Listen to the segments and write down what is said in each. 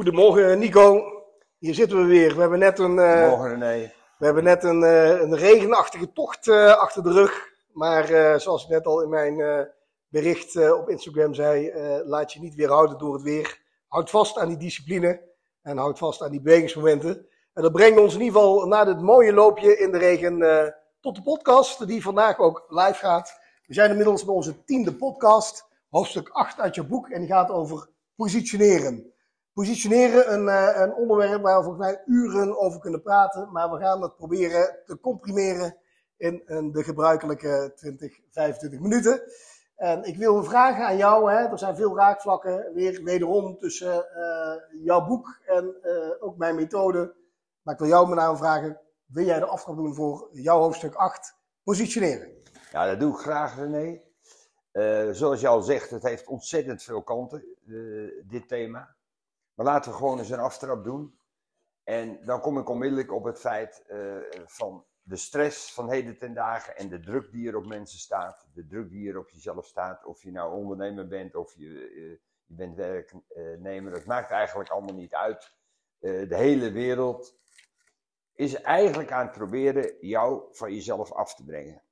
Goedemorgen Nico, hier zitten we weer. We hebben net een, uh, Morgen René. we hebben net een, uh, een regenachtige tocht uh, achter de rug. Maar zoals ik net al in mijn bericht op Instagram zei, laat je niet weerhouden door het weer. Houd vast aan die discipline en houd vast aan die bewegingsmomenten. En dat brengt ons in ieder geval na dit mooie loopje in de regen tot de podcast, die vandaag ook live gaat. We zijn inmiddels bij onze tiende podcast, hoofdstuk 8 uit je boek. En die gaat over positioneren. Positioneren, een, uh, een onderwerp waar we volgens mij uren over kunnen praten. Maar we gaan het proberen te comprimeren in de gebruikelijke 20, 25 minuten. En ik wil vragen aan jou, hè, er zijn veel raakvlakken weer wederom tussen uh, jouw boek en uh, ook mijn methode. Maar ik wil jou met name vragen, wil jij de aftrap doen voor jouw hoofdstuk 8, positioneren? Ja, dat doe ik graag René. zoals je al zegt, het heeft ontzettend veel kanten, dit thema. Maar laten we gewoon eens een aftrap doen. En dan kom ik onmiddellijk op het feit uh, van de stress van heden ten dagen en de druk die er op mensen staat. De druk die er op jezelf staat. Of je nou ondernemer bent of je, uh, je bent werknemer. Dat maakt eigenlijk allemaal niet uit. Uh, de hele wereld is eigenlijk aan het proberen jou van jezelf af te brengen.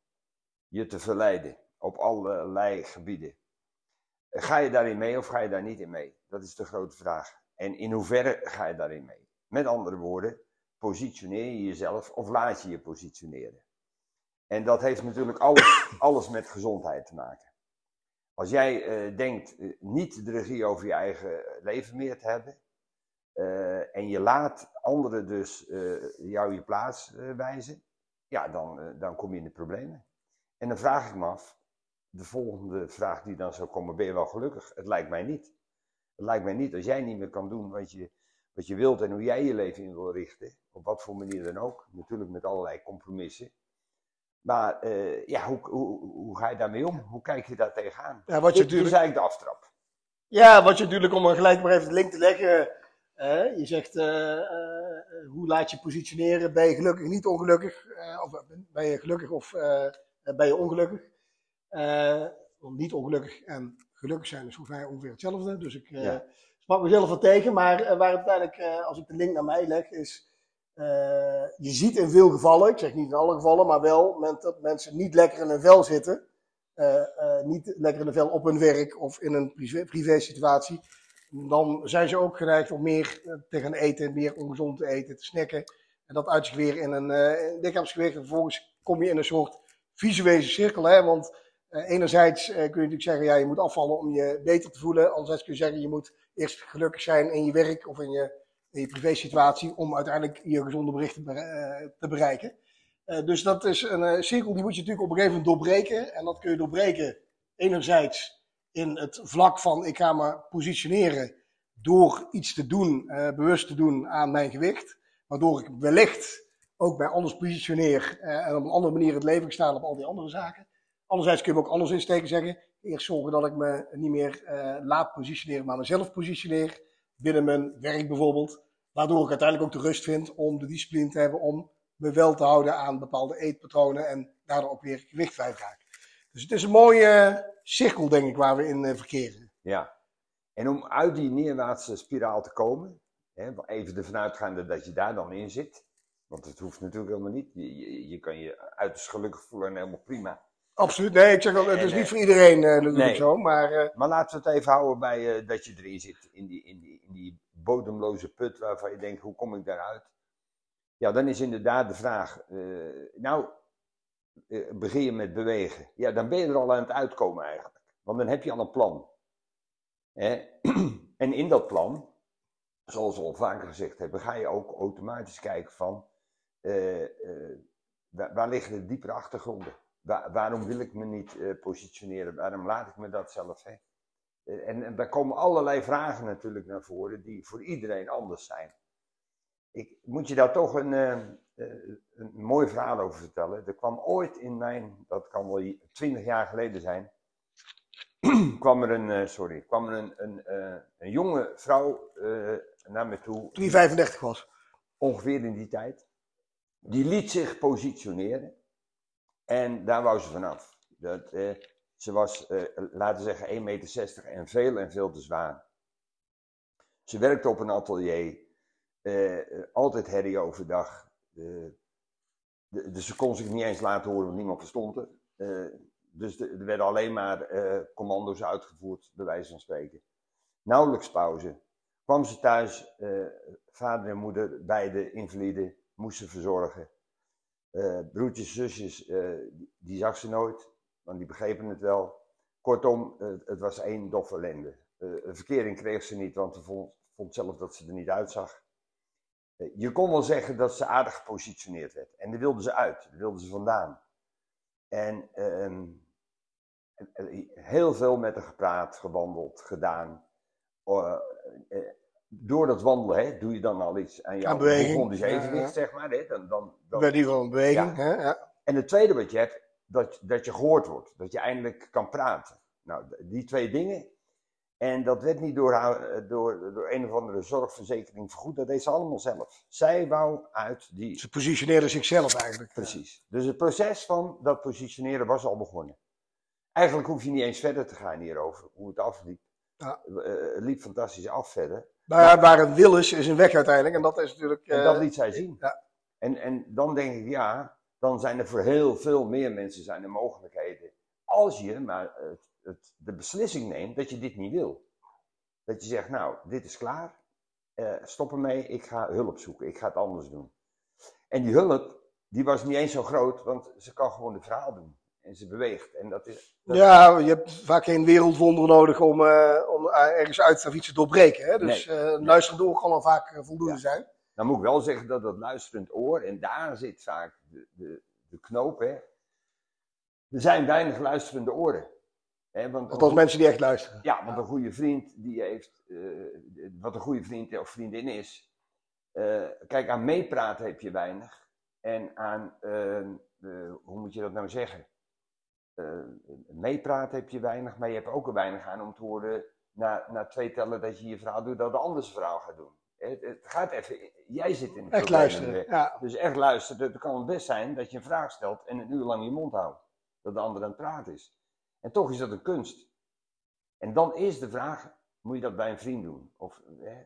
Je te verleiden op allerlei gebieden. Ga je daarin mee of ga je daar niet in mee? Dat is de grote vraag. En in hoeverre ga je daarin mee? Met andere woorden, positioneer je jezelf of laat je je positioneren? En dat heeft natuurlijk alles, alles met gezondheid te maken. Als jij uh, denkt uh, niet de regie over je eigen leven meer te hebben, uh, en je laat anderen dus jou je plaats wijzen, ja, dan, dan kom je in de problemen. En dan vraag ik me af, de volgende vraag die dan zou komen, ben je wel gelukkig? Het lijkt mij niet. Het lijkt mij niet, als jij niet meer kan doen wat je, wat je wilt en hoe jij je leven in wil richten, op wat voor manier dan ook, natuurlijk met allerlei compromissen. Maar uh, ja, hoe, hoe, hoe, ga je daarmee om? Hoe kijk je daar tegenaan? Ja, wat je Dit natuurlijk... is eigenlijk de aftrap. Ja, wat je natuurlijk, om er gelijk maar even de link te leggen. Uh, je zegt, uh, hoe laat je positioneren? Ben je gelukkig, niet ongelukkig? of ben je gelukkig of ben je ongelukkig? niet ongelukkig en gelukkig zijn is volgens mij ongeveer hetzelfde. Dus ik uh, ja. sprak mezelf wat tegen. Maar uh, waar het uiteindelijk, uh, als ik de link naar mij leg, is. je ziet in veel gevallen, ik zeg niet in alle gevallen, maar wel dat mensen niet lekker in hun vel zitten. niet lekker in hun vel op hun werk of in een privé, privé situatie. Dan zijn ze ook geneigd om meer te gaan eten, meer ongezond te eten, te snacken. En dat uit zich weer in een lichaamsgewicht. En vervolgens kom je in een soort visuele cirkel. Hè? Want enerzijds uh, kun je natuurlijk zeggen, ja, je moet afvallen om je beter te voelen. Anderzijds kun je zeggen, je moet eerst gelukkig zijn in je werk of in je, in je privé situatie om uiteindelijk je gezonde berichten uh, te bereiken. dus dat is een cirkel die moet je natuurlijk op een gegeven moment doorbreken. En dat kun je doorbreken enerzijds in het vlak van ik ga me positioneren door iets te doen, bewust te doen aan mijn gewicht. Waardoor ik wellicht ook bij anders positioneer en op een andere manier het leven sta op al die andere zaken. Anderzijds kun je ook anders insteken zeggen. Eerst zorgen dat ik me niet meer uh, laat positioneren, maar mezelf positioneer. Binnen mijn werk bijvoorbeeld. Waardoor ik uiteindelijk ook de rust vind om de discipline te hebben om me wel te houden aan bepaalde eetpatronen en daardoor ook weer gewicht kwijtraken. Dus het is een mooie cirkel, denk ik, waar we in uh, verkeren. Ja, en om uit die neerwaartse spiraal te komen, hè, even ervan uitgaande dat je daar dan in zit, want het hoeft natuurlijk helemaal niet. Je, je, je kan je uiterst gelukkig voelen en helemaal prima. Absoluut, nee, ik zeg al, het is niet voor iedereen uh, natuurlijk nee. zo, maar... Uh... Maar laten we het even houden bij uh, dat je erin zit, in die, in, die, in die bodemloze put waarvan je denkt, hoe kom ik daaruit? Ja, dan is inderdaad de vraag, nou, begin je met bewegen. Ja, dan ben je er al aan het uitkomen eigenlijk, want dan heb je al een plan. Hè? En in dat plan, zoals we al vaker gezegd hebben, ga je ook automatisch kijken van, waar, waar liggen de diepere achtergronden? Waar, waarom wil ik me niet uh, positioneren? Waarom laat ik me dat zelf? Hè? En, en daar komen allerlei vragen natuurlijk naar voren die voor iedereen anders zijn. Ik moet je daar toch een, uh, een mooi verhaal over vertellen. Er kwam ooit in mijn, dat kan wel twintig jaar geleden zijn, kwam er een, sorry, kwam er een, een, een jonge vrouw naar me toe. Toen hij 35 was. Ongeveer in die tijd. Die liet zich positioneren. En daar wou ze vanaf. Dat, uh, ze was, uh, laten we zeggen, 1,60 meter en veel en veel te zwaar. Ze werkte op een atelier. eh, eh, altijd herrie overdag. Eh, dus ze kon zich niet eens laten horen, want niemand verstond het. Eh, dus er werden alleen maar eh, commando's uitgevoerd, bij wijze van spreken. Nauwelijks pauze. Kwam ze thuis, eh, vader en moeder, beide invalide, moest ze verzorgen. Eh, broertjes, zusjes, eh, die, zag ze nooit, want die begrepen het wel. Kortom, het was één doffe ellende. Eh, een verkering kreeg ze niet, want ze vond, vond zelf dat ze er niet uitzag. Je kon wel zeggen dat ze aardig gepositioneerd werd. En daar wilden ze uit, daar wilden ze vandaan. En ehm, eh, heel veel met haar gepraat, gewandeld, gedaan. Door dat wandelen hè, doe je dan al iets aan jouw Ja, evenwicht, zeg maar. Hè? Dan, dan, dan, Bij die een beweging. Hè? Ja. en het tweede wat je hebt, dat, dat je gehoord wordt. Dat je eindelijk kan praten. Nou, die twee dingen. En dat werd niet door, eh, door, door een of andere zorgverzekering vergoed. Dat deed ze allemaal zelf. Zij wou uit die... Ze positioneerde zichzelf eigenlijk. Precies. Dus het proces van dat positioneren was al begonnen. Eigenlijk hoef je niet eens verder te gaan hierover, hoe het afliep. Ja. Eh, het liep fantastisch af verder. Maar waar een wil is, is een weg uiteindelijk. En dat is natuurlijk. En eh, dat liet zij zien. ja. En, en dan denk ik, ja, dan zijn er voor heel veel meer mensen zijn er mogelijkheden. Als je maar het, het, de beslissing neemt dat je dit niet wil. Dat je zegt, nou, dit is klaar. eh, stop ermee, ik ga hulp zoeken. Ik ga het anders doen. En die hulp, die was niet eens zo groot, want ze kan gewoon het verhaal doen. En ze beweegt. En dat is... dat- Ja, je hebt vaak geen wereldwonder nodig om, eh, om eh, ergens uit of iets te doorbreken. Hè? Dus Nee. eh, luisterend oor kan al vaak voldoende Ja. zijn. Dan moet ik wel zeggen dat dat luisterend oor, en daar zit vaak de, de, de knoop, hè. Er zijn weinig luisterende oren. Hè, want Althans, mensen die echt luisteren. Ja, want een goede vriend die heeft, eh, wat een goede vriend of vriendin is. kijk, aan meepraten heb je weinig. En aan, hoe moet je dat nou zeggen? Eh, meepraten heb je weinig, maar je hebt ook er weinig aan om te horen na, na twee tellen dat je je verhaal doet, dat de ander zijn verhaal gaat doen. Het, het gaat even, jij zit in het Echt luisteren. Ja. Dus echt luisteren. Het kan best zijn dat je een vraag stelt en een uur lang je mond houdt. Dat de ander aan het praten is. En toch is dat een kunst. En dan is de vraag, moet je dat bij een vriend doen? Of, hè,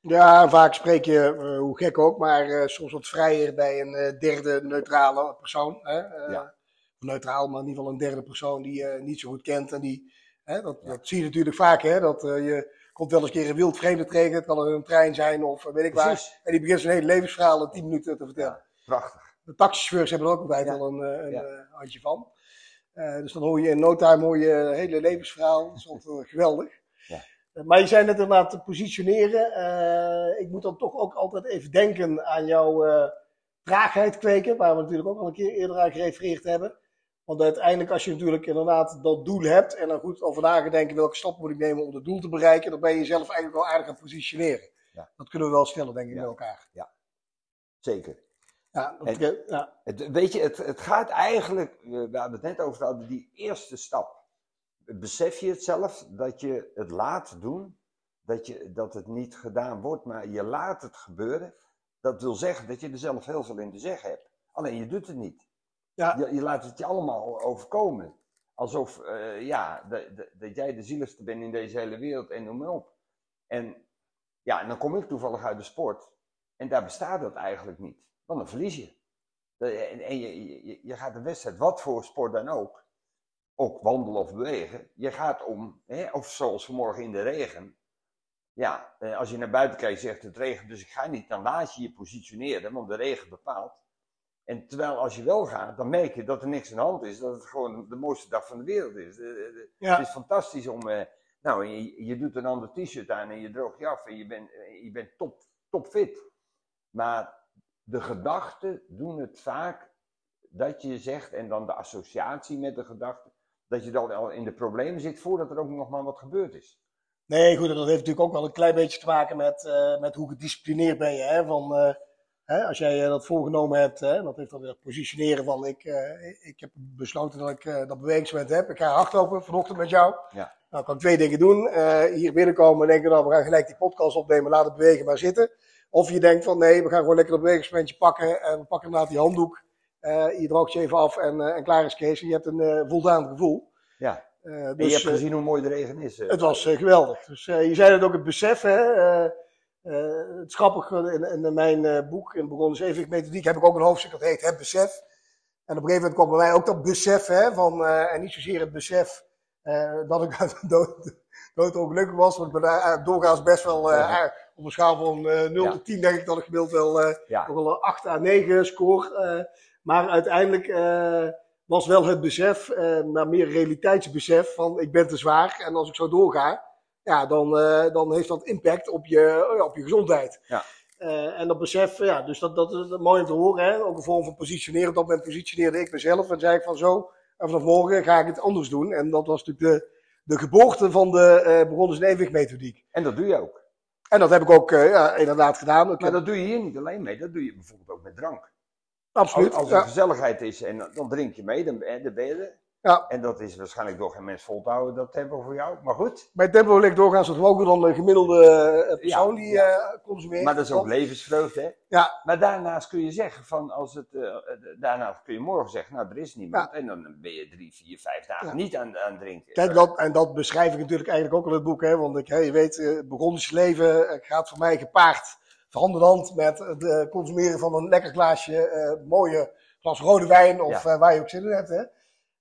ja, vaak spreek je, eh, hoe gek ook, maar eh, soms wat vrijer bij een derde neutrale persoon. Hè? Ja. Neutraal, maar in ieder geval een derde persoon die je niet zo goed kent. En die, hè, dat, Ja. dat zie je natuurlijk vaak, hè, dat eh, je komt wel eens een keer een wild vreemde tegen. Het kan een trein zijn of eh, weet ik waar. En die begint zijn hele levensverhaal in 10 minuten te vertellen. Prachtig. De taxichauffeurs hebben er ook altijd al een, eh, een eh, handje van. Eh, dus dan hoor je in no time hoor je een hele levensverhaal. Dat is altijd eh, geweldig. Ja. Eh, maar je zei net inderdaad te positioneren. Eh, ik moet dan toch ook altijd even denken aan jouw eh, traagheid kweken. Waar we natuurlijk ook al een keer eerder aan gerefereerd hebben. Want uiteindelijk als je natuurlijk inderdaad dat doel hebt. En dan goed over na gaat denken welke stap moet ik nemen om het doel te bereiken. Dan ben je jezelf eigenlijk wel aardig aan het positioneren. Ja. Dat kunnen we wel stellen denk ik Ja. met elkaar. Zeker. Ja, dat, En- ja. Het, weet je, het, het gaat eigenlijk, eh, we hadden het net over hadden, die eerste stap. Besef je het zelf dat je het laat doen, dat, je, dat het niet gedaan wordt, maar je laat het gebeuren. Dat wil zeggen dat je er zelf heel veel in te zeggen hebt. Alleen je doet het niet. Ja. Je, laat het je allemaal overkomen. Alsof eh, ja, dat, dat, jij de zieligste bent in deze hele wereld en noem maar op. En ja, dan kom ik toevallig uit de sport. En daar bestaat dat eigenlijk niet. Want dan verlies je. En, en je, je, je gaat een wedstrijd, wat voor sport dan ook, ook wandelen of bewegen, je gaat om, hè, of zoals vanmorgen in de regen. Ja, eh, als je naar buiten kijkt, zegt het regent, dus ik ga niet, dan laat je je positioneren, want de regen bepaalt. En terwijl als je wel gaat, dan merk je dat er niks aan de hand is, dat het gewoon de mooiste dag van de wereld is. Eh, eh, Ja. Het is fantastisch om, eh, nou, je, je doet een ander t-shirt aan en je droogt je af en je bent, eh, je bent top, top fit. Maar de gedachten doen het vaak dat je zegt, en dan de associatie met de gedachte, dat je dan al in de problemen zit voordat er ook nog maar wat gebeurd is. Nee, goed, dat heeft natuurlijk ook wel een klein beetje te maken met, eh, met hoe gedisciplineerd ben je. Hè? Van, eh, hè, als jij eh, dat voorgenomen hebt, hè, dat heeft dan weer het positioneren van ik, eh, ik heb besloten dat ik eh, dat bewegingsmoment heb. Ik ga hardlopen vanochtend met jou. Ja. Nou, kan ik twee dingen doen. Hier binnenkomen en denken, nou, we gaan gelijk die podcast opnemen, laat het bewegen maar zitten. Of je denkt van nee, we gaan gewoon lekker dat bewegingsmomentje pakken en we pakken inderdaad die handdoek. Je droogt je even af en, en klaar is Kees. En je hebt een voldaan gevoel. Ja, en je dus, hebt gezien hoe mooi de regen is. het was geweldig. Dus je zei het ook, het besef. Hè, het is grappig, eh, in, in mijn eh, boek, in Begonnen Zevenwicht Methodiek, heb ik ook een hoofdstuk dat heet Het Besef. En op een gegeven moment kwam bij mij ook dat besef, hè, van, eh, en niet zozeer het besef eh, dat ik dood, dood ongelukkig was, want ik ben eh, doorgaans best wel, eh, Ja. eh, op een schaal van eh 0 Ja. tot 10 denk ik dat ik gemiddeld wel eh, Ja. nog wel een 8 à 9 score. eh, maar uiteindelijk eh, was wel het besef, eh, maar meer realiteitsbesef van ik ben te zwaar en als ik zo doorga, ja, dan, eh, dan heeft dat impact op je, ja, op je gezondheid. Ja. Eh, en dat besef, ja, dus dat, dat is mooi om te horen. Hè? Ook een vorm van positioneren. Op dat moment positioneerde ik mezelf en zei ik van zo, en vanaf morgen ga ik het anders doen. En dat was natuurlijk de, de geboorte van de eh begonnen zijn evenwichtmethodiek. En dat doe je ook. En dat heb ik ook eh, ja, inderdaad gedaan. Ik Maar heb- dat doe je hier niet alleen mee, dat doe je bijvoorbeeld ook met drank. absoluut. Als, als er ja. gezelligheid is en dan drink je mee, dan, eh, dan ben je er. Ja. En dat is waarschijnlijk door geen mens vol te houden, dat tempo voor jou. Maar goed, Bij tempo ligt doorgaans wat hoger dan de gemiddelde eh, persoon Ja, die ja. eh, consumeert. maar dat is ook levensvreugde, hè? Ja. Maar daarnaast kun je zeggen, van als het, eh, eh, daarna kun je morgen zeggen, nou, er is niemand. En dan ben je drie, vier, vijf dagen niet aan, aan het drinken. Kijk, dat, en dat beschrijf ik natuurlijk eigenlijk ook in het boek. Hè, want ik, hè, je weet, het begonnen leven gaat voor mij gepaard van hand in hand met het consumeren van een lekker glaasje mooie glas rode wijn of Ja. waar je ook zin in hebt. Hè.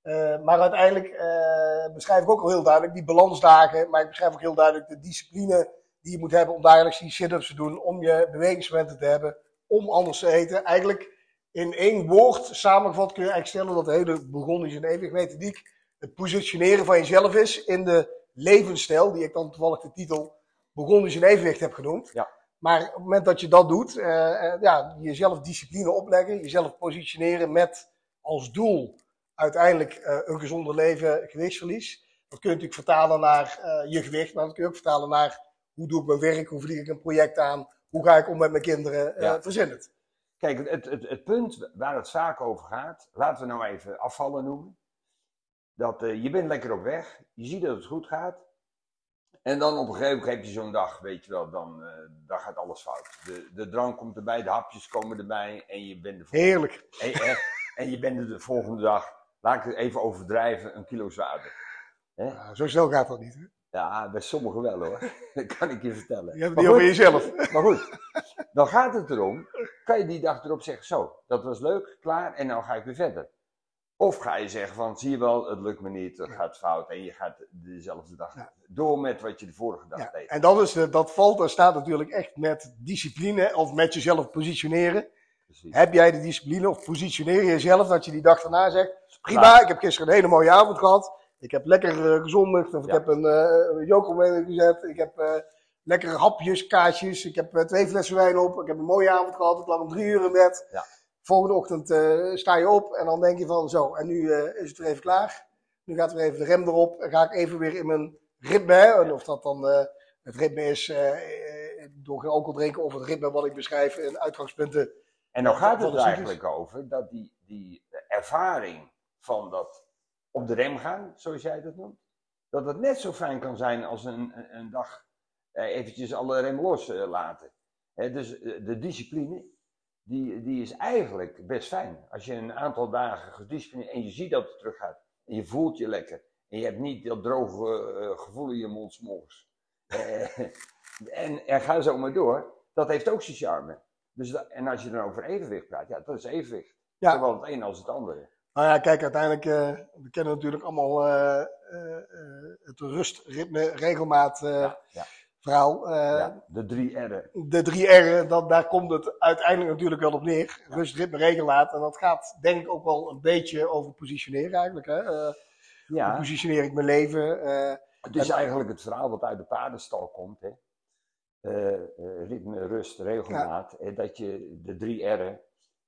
Eh, maar uiteindelijk eh, beschrijf ik ook al heel duidelijk die balansdagen, maar ik beschrijf ook heel duidelijk de discipline die je moet hebben om dagelijks die sit-ups te doen, om je bewegingsmomenten te hebben, om anders te eten. Eigenlijk in één woord samengevat kun je eigenlijk stellen dat de hele begonnen is een eeuwig methodiek het positioneren van jezelf is in de levensstijl, die ik dan toevallig de titel begonnen is in evenwicht heb genoemd. Ja. Maar op het moment dat je dat doet, eh, ja, jezelf discipline opleggen, jezelf positioneren met als doel uiteindelijk eh, een gezonder leven, gewichtsverlies. Dat kun je natuurlijk vertalen naar eh, je gewicht, maar dat kun je ook vertalen naar hoe doe ik mijn werk, hoe vlieg ik een project aan, hoe ga ik om met mijn kinderen, Ja. verzin het. Kijk, het, het, het punt waar het vaak over gaat, laten we nou even afvallen noemen. Dat je bent lekker op weg, je ziet dat het goed gaat. En dan op een gegeven moment heb je zo'n dag, weet je wel, dan, dan gaat alles fout. De, de drank komt erbij, de hapjes komen erbij en je bent Heerlijk. en, en, en je bent er de volgende dag, laat ik het even overdrijven, een kilo zwaarder. Nou, zo snel gaat dat niet. Hè? Ja, bij sommigen wel hoor, dat kan ik je vertellen. Je hebt het niet over jezelf. maar goed, dan gaat het erom, kan je die dag erop zeggen, zo, dat was leuk, klaar, en nou ga ik weer verder. Of ga je zeggen van, zie je wel, het lukt me niet, het gaat fout, en je gaat dezelfde dag Ja. door met wat je de vorige dag Ja, deed. en dat, is, de- dat valt en staat natuurlijk echt met discipline of met jezelf positioneren. Precies. Heb jij de discipline of positioneer je jezelf dat je die dag daarna zegt: prima, ik heb gisteren een hele mooie avond gehad. Ik heb lekker eh, gezondigd of ik heb een uh, joker gezet. Ik heb eh, lekkere hapjes, kaasjes. Ik heb twee flessen wijn op. Ik heb een mooie avond gehad. Ik lag om drie uur in bed. Ja. Volgende ochtend sta je op en dan denk je van zo, en nu is het weer even klaar. Nu gaat weer even de rem erop en ga ik even weer in mijn ritme. Hè? En of dat dan het ritme is door geen alcohol drinken of het ritme wat ik beschrijf in uitgangspunten. En dan gaat het er eigenlijk over dat die, die ervaring van dat op de rem gaan, zoals jij dat noemt, dat het net zo fijn kan zijn als een, een, een dag eh, eventjes alle rem los eh, dus eh, de discipline, die, die is eigenlijk best fijn. Als je een aantal dagen gedisciplineerd en je ziet dat het terug gaat en je voelt je lekker en je hebt niet dat droge gevoel in je mond 's morgens. Eh, en, en ga zo maar door. Dat heeft ook zijn charme. Dus dat- en als je dan over evenwicht praat, ja, dat is evenwicht. Ja. Zowel het een als het andere. Nou ja, kijk, uiteindelijk, eh, we kennen natuurlijk allemaal eh, eh, het rust, ritme, regelmaat ja, ja, verhaal. Ja. De drie R'en. De drie R'en, dat, daar komt het uiteindelijk natuurlijk wel op neer. Rust, ritme, regelmaat. En dat gaat denk ik ook wel een beetje over positioneren eigenlijk. Hè? Hoe positioneer ik mijn leven? Het is en- eigenlijk het verhaal wat uit de paardenstal komt. Hè. Eh, eh, ritme, rust, regelmaat. Eh, dat je de drie R'en,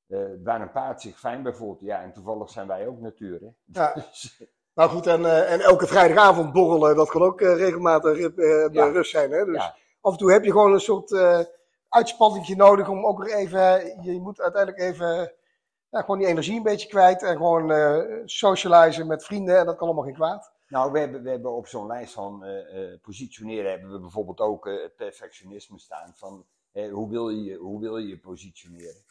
eh, waar een paard zich fijn bij voelt. Ja, en toevallig zijn wij ook natuur. Hè. Ja. Dus, nou goed, en, en elke vrijdagavond borrelen, dat kan ook regelmatig ritme, Ja. rust zijn. Hè? Dus Ja. af en toe heb je gewoon een soort uitspanningje nodig om ook weer even, je moet uiteindelijk even, ja, gewoon die energie een beetje kwijt. En gewoon socializen met vrienden en dat kan allemaal geen kwaad. Nou, we hebben, we hebben op zo'n lijst van eh, eh, positioneren hebben we bijvoorbeeld ook eh, het perfectionisme staan. Van hoe, wil je, hoe wil je positioneren?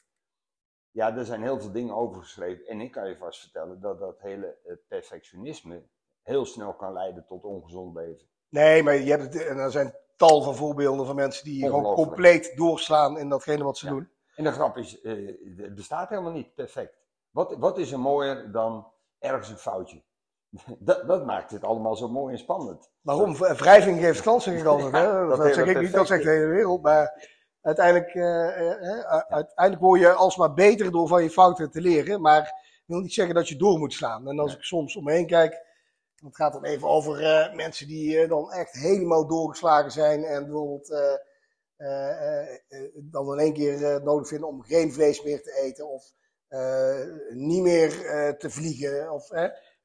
Ja, er zijn heel veel dingen over geschreven. En ik kan je vast vertellen dat dat hele perfectionisme heel snel kan leiden tot ongezond leven. Nee, maar je hebt het, en er zijn tal van voorbeelden van mensen die gewoon compleet doorslaan in datgene wat ze Ja. doen. En de grap is, het bestaat helemaal niet perfect. Wat, wat is er mooier dan ergens een foutje? Dat, dat maakt het allemaal zo mooi en spannend. Waarom? Wrijving geeft kans, zeg ik altijd. Ja, hè? dat zeg ik niet, dat zegt de hele wereld. Maar uiteindelijk, eh, eh, uiteindelijk word je alsmaar beter door van je fouten te leren. Maar ik wil niet zeggen dat je door moet slaan. En als ik soms om me heen kijk, het gaat dan even over eh, mensen die eh, dan echt helemaal doorgeslagen zijn. En bijvoorbeeld dan in één keer nodig vinden om geen vlees meer te eten. Of niet meer te vliegen. Of.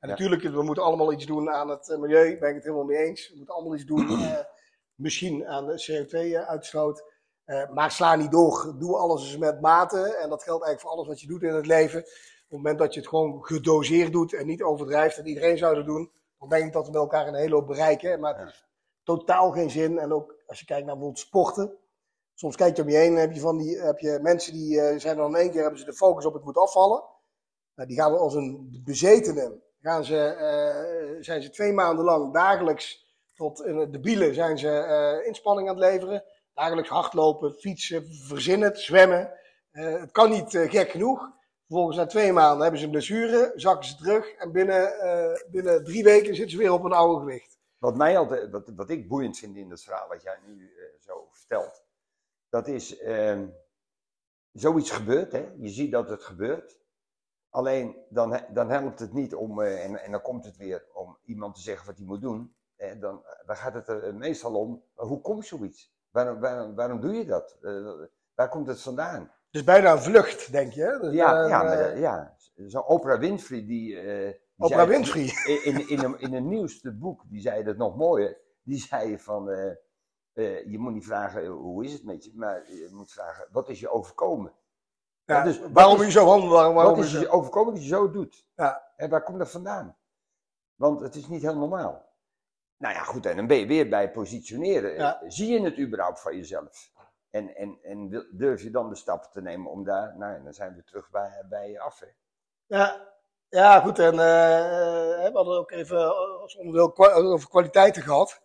En natuurlijk, we moeten allemaal iets doen aan het eh, milieu, daar ben ik het helemaal mee eens. We moeten allemaal iets doen, eh, misschien aan de CO2-uitstoot. Eh, maar sla niet door. Doe alles eens met mate. En dat geldt eigenlijk voor alles wat je doet in het leven. Op het moment dat je het gewoon gedoseerd doet en niet overdrijft, en iedereen zou dat doen, dan denk ik dat we met elkaar een hele hoop bereiken. Maar het heeft totaal geen zin. En ook als je kijkt naar bijvoorbeeld sporten. Soms kijk je om je heen en heb je, van die, heb je mensen die zijn dan in één keer hebben ze de focus op het moet afvallen. Nou, die gaan als een bezetene, gaan ze, eh, zijn ze twee maanden lang dagelijks tot in de bielen zijn ze eh, inspanning aan het leveren. Dagelijks hardlopen, fietsen, verzinnen, zwemmen. Eh, het kan niet eh, gek genoeg. Vervolgens na twee maanden hebben ze een blessure, zakken ze terug en binnen, eh, binnen drie weken zitten ze weer op een oude gewicht. Wat, mij altijd, wat, wat ik boeiend vind in het verhaal wat jij nu eh, zo vertelt, dat is ehm, zoiets gebeurt, hè? je ziet dat het gebeurt. Alleen dan, dan helpt het niet om, eh, en, en dan komt het weer om iemand te zeggen wat hij moet doen. Eh, dan, dan gaat het er meestal om, hoe komt zoiets? Waarom, waarom, waarom doe je dat? Eh, waar komt het vandaan? Dus bijna een vlucht, denk je. Dus, Ja, eh, ja, maar, eh, ja. zo'n Oprah Winfrey die... eh, die Oprah zei- Winfrey. in, in, in, een, in een nieuwste boek, die zei dat nog mooier. Die zei van, eh, eh, je moet niet vragen eh, hoe is het met je, maar je moet vragen, wat is je overkomen? Ja, dus waarom is- je zo handelt, waarom, waarom is je overkomen dat je zo doet? Ja. En waar komt dat vandaan? Want het is niet heel normaal. Nou ja, goed, en dan ben je weer bij positioneren. Ja. Zie je het überhaupt van jezelf? En, en, en durf je dan de stappen te nemen om daar, nou, ja, dan zijn we terug bij, bij je af. Hè? Ja, ja, goed. En eh, we hadden ook even eh, als onderdeel over kwaliteiten gehad.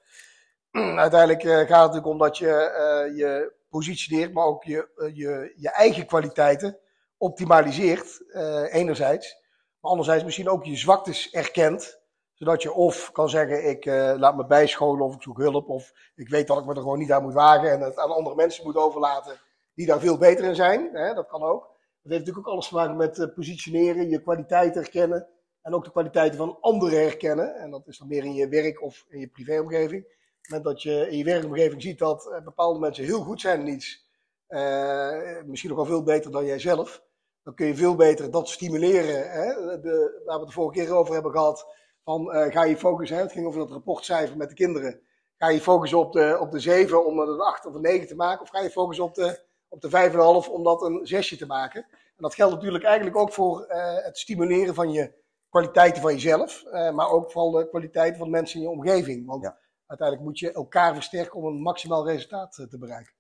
Uiteindelijk eh, gaat het natuurlijk om dat je eh, je positioneert, maar ook je, eh, je, je eigen kwaliteiten optimaliseert, eh, enerzijds. Maar anderzijds misschien ook je zwaktes erkent, zodat je of kan zeggen, ik eh, laat me bijscholen of ik zoek hulp, of ik weet dat ik me er gewoon niet aan moet wagen en het aan andere mensen moet overlaten die daar veel beter in zijn. Hè, dat kan ook. Dat heeft natuurlijk ook alles te maken met positioneren, je kwaliteiten herkennen en ook de kwaliteiten van anderen herkennen. En dat is dan meer in je werk of in je privéomgeving. Dat je in je werkomgeving ziet dat eh, bepaalde mensen heel goed zijn in iets, eh, misschien nog wel veel beter dan jij zelf, dan kun je veel beter dat stimuleren. Hè? De, waar we het de vorige keer over hebben gehad, van eh, ga je focussen, het ging over dat rapportcijfer met de kinderen. Ga je focussen op de, op de 7 om een 8 of een 9 te maken, of ga je focussen op de, op de 5,5 om dat een 6 te maken? En dat geldt natuurlijk eigenlijk ook voor het stimuleren van je kwaliteiten van jezelf, maar ook vooral de kwaliteiten van de mensen in je omgeving. Want. Uiteindelijk moet je elkaar versterken om een maximaal resultaat eh, te bereiken.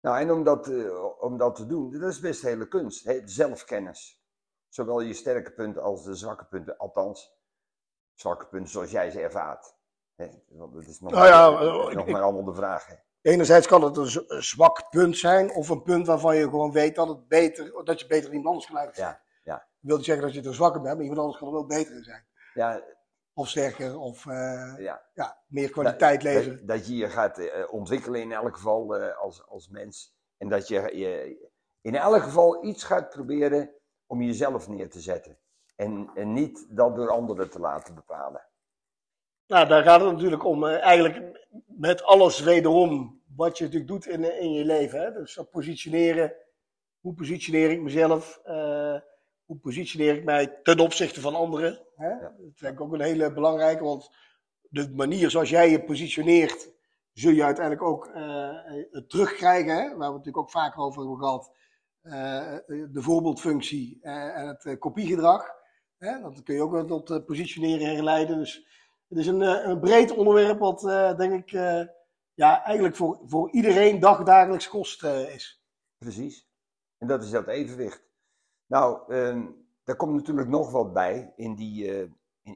Nou, en om dat, eh, om dat te doen, dat is best hele kunst. Hè? Zelfkennis. Zowel je sterke punten als de zwakke punten. Althans, zwakke punten zoals jij ze ervaart. Want dat is nog, Nou ja, is eh, nog ik- maar allemaal de vraag. Enerzijds kan het een zwak punt zijn, of een punt waarvan je gewoon weet dat, het beter, dat je beter iemand anders kan zijn. Ja, ja. Dat wil niet zeggen dat je er zwakker bent, maar iemand anders kan er wel beter in zijn. Ja, Of sterker, of eh, ja. ja, meer kwaliteit Dat- leveren. Dat, dat je je gaat eh, ontwikkelen in elk geval eh, als, als mens. En dat je, je in elk geval iets gaat proberen om jezelf neer te zetten. En, en niet dat door anderen te laten bepalen. Nou, daar gaat het natuurlijk om. eigenlijk met alles wederom wat je natuurlijk doet in, in je leven. Hè? Dus dat positioneren. Hoe positioneer ik mezelf? Hoe positioneer ik mij ten opzichte van anderen? Hè? Ja. Dat vind ik ook een hele belangrijke. Want de manier zoals jij je positioneert, zul je uiteindelijk ook het terugkrijgen. Hè? Waar we het natuurlijk ook vaker over hebben gehad. Eh, de voorbeeldfunctie en het kopiegedrag. Hè? Dat kun je ook wel tot positioneren herleiden. Dus het is een, een breed onderwerp wat, denk ik, ja, eigenlijk voor, voor iedereen dagdagelijks kost is. Precies. En dat is dat evenwicht. Nou, ehm daar komt natuurlijk nog wat bij in die, eh,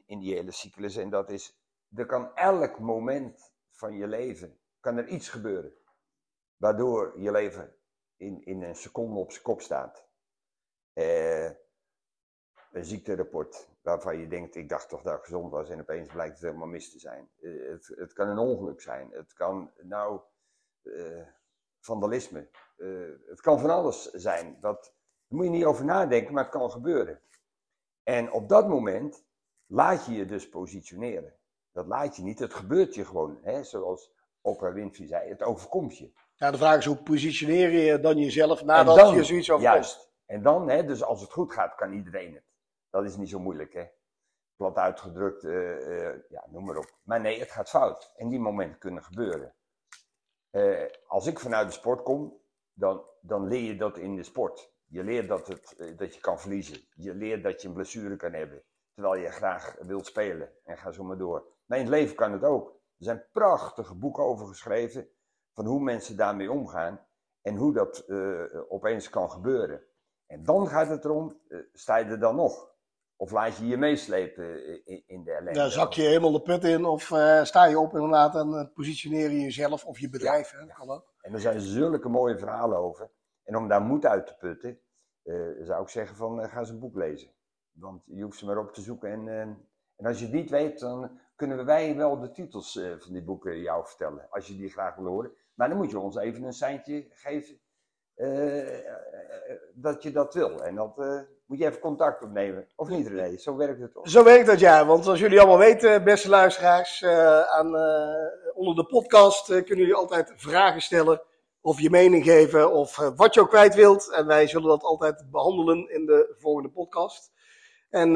in, die hele cyclus. En dat is, er kan elk moment van je leven, kan er iets gebeuren. Waardoor je leven in, in een seconde op zijn kop staat. Eh, een ziekterapport waarvan je denkt, ik dacht toch dat ik gezond was en opeens blijkt het helemaal mis te zijn. Eh, het, het, kan een ongeluk zijn. Het kan nou vandalisme. het kan van alles zijn. Dat, daar moet je niet over nadenken, maar het kan gebeuren. En op dat moment laat je je dus positioneren. Dat laat je niet, het gebeurt je gewoon. Hè? Zoals Oprah Winfrey zei, het overkomt je. Ja, de vraag is hoe positioneer je dan jezelf nadat je zoiets overkomt? Juist. En dan, hè, dus als het goed gaat, kan iedereen het. Dat is niet zo moeilijk, hè. Plat uitgedrukt, uh, uh, ja, noem maar op. Maar nee, het gaat fout. En die momenten kunnen gebeuren. Uh, als ik vanuit de sport kom, dan, dan leer je dat in de sport. Je leert dat, het, dat je kan verliezen. Je leert dat je een blessure kan hebben. Terwijl je graag wilt spelen. En ga zo maar door. Maar in het leven kan het ook. Er zijn prachtige boeken over geschreven. Van hoe mensen daarmee omgaan. En hoe dat opeens kan gebeuren. En dan gaat het erom, sta je er dan nog? Of laat je je meeslepen in de ellende? Ja, zak je helemaal de put in of uh, sta je op inderdaad en positioneer je jezelf of je bedrijf. Ja, hè? Kan ook. En er zijn zulke mooie verhalen over. En om daar moed uit te putten, uh, zou ik zeggen van ga eens een boek lezen. Want je hoeft ze maar op te zoeken. En, en als je het niet weet, dan kunnen wij wel de titels van die boeken jou vertellen. Als je die graag wil horen. Maar dan moet je ons even een seintje geven dat je dat wil. En dat moet je even contact opnemen. Of niet, René? Zo werkt het toch? Zo werkt dat, ja. Want zoals jullie allemaal weten, beste luisteraars, uh, aan, uh, onder de podcast uh, kunnen jullie altijd vragen stellen. Of je mening geven, of wat je ook kwijt wilt. En wij zullen dat altijd behandelen in de volgende podcast. En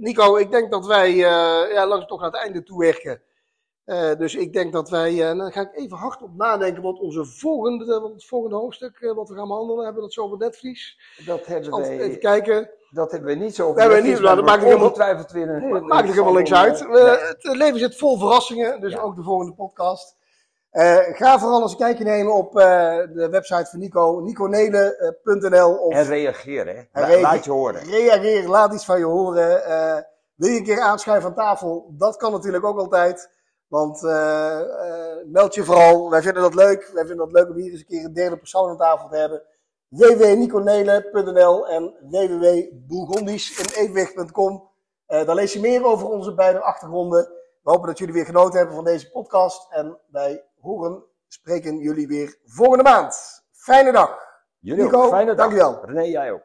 Nico, ik denk dat wij ja, langzaam toch naar het einde toe werken. Dus ik denk dat wij, dan ga ik even hard op nadenken wat onze volgende, wat het volgende hoofdstuk, wat we gaan behandelen, hebben we dat zo op het netvlies? Dat hebben we. Even kijken. Dat hebben we niet zo op het niet, dat maakt weer een maakt er helemaal niks uit. Nee. Het leven zit vol verrassingen, dus ja. ook de volgende podcast. Ga vooral eens een kijkje nemen op de website van Nico, niconelen.nl. En reageer, hè. La, laat je horen. Reageer, laat iets van je horen. wil je een keer aanschuiven aan tafel? Dat kan natuurlijk ook altijd. Want meld je vooral. Wij vinden dat leuk. Wij vinden dat leuk om hier eens een keer een derde persoon aan tafel te hebben. www.niconelen.nl en www.bourgondisch.evenwicht.com. Uh, daar lees je meer over onze beide achtergronden. We hopen dat jullie weer genoten hebben van deze podcast. En wij horen, spreken jullie weer volgende maand. Fijne dag. Jullie Nico, ook. Fijne dag. Dankjewel. René, jij ook.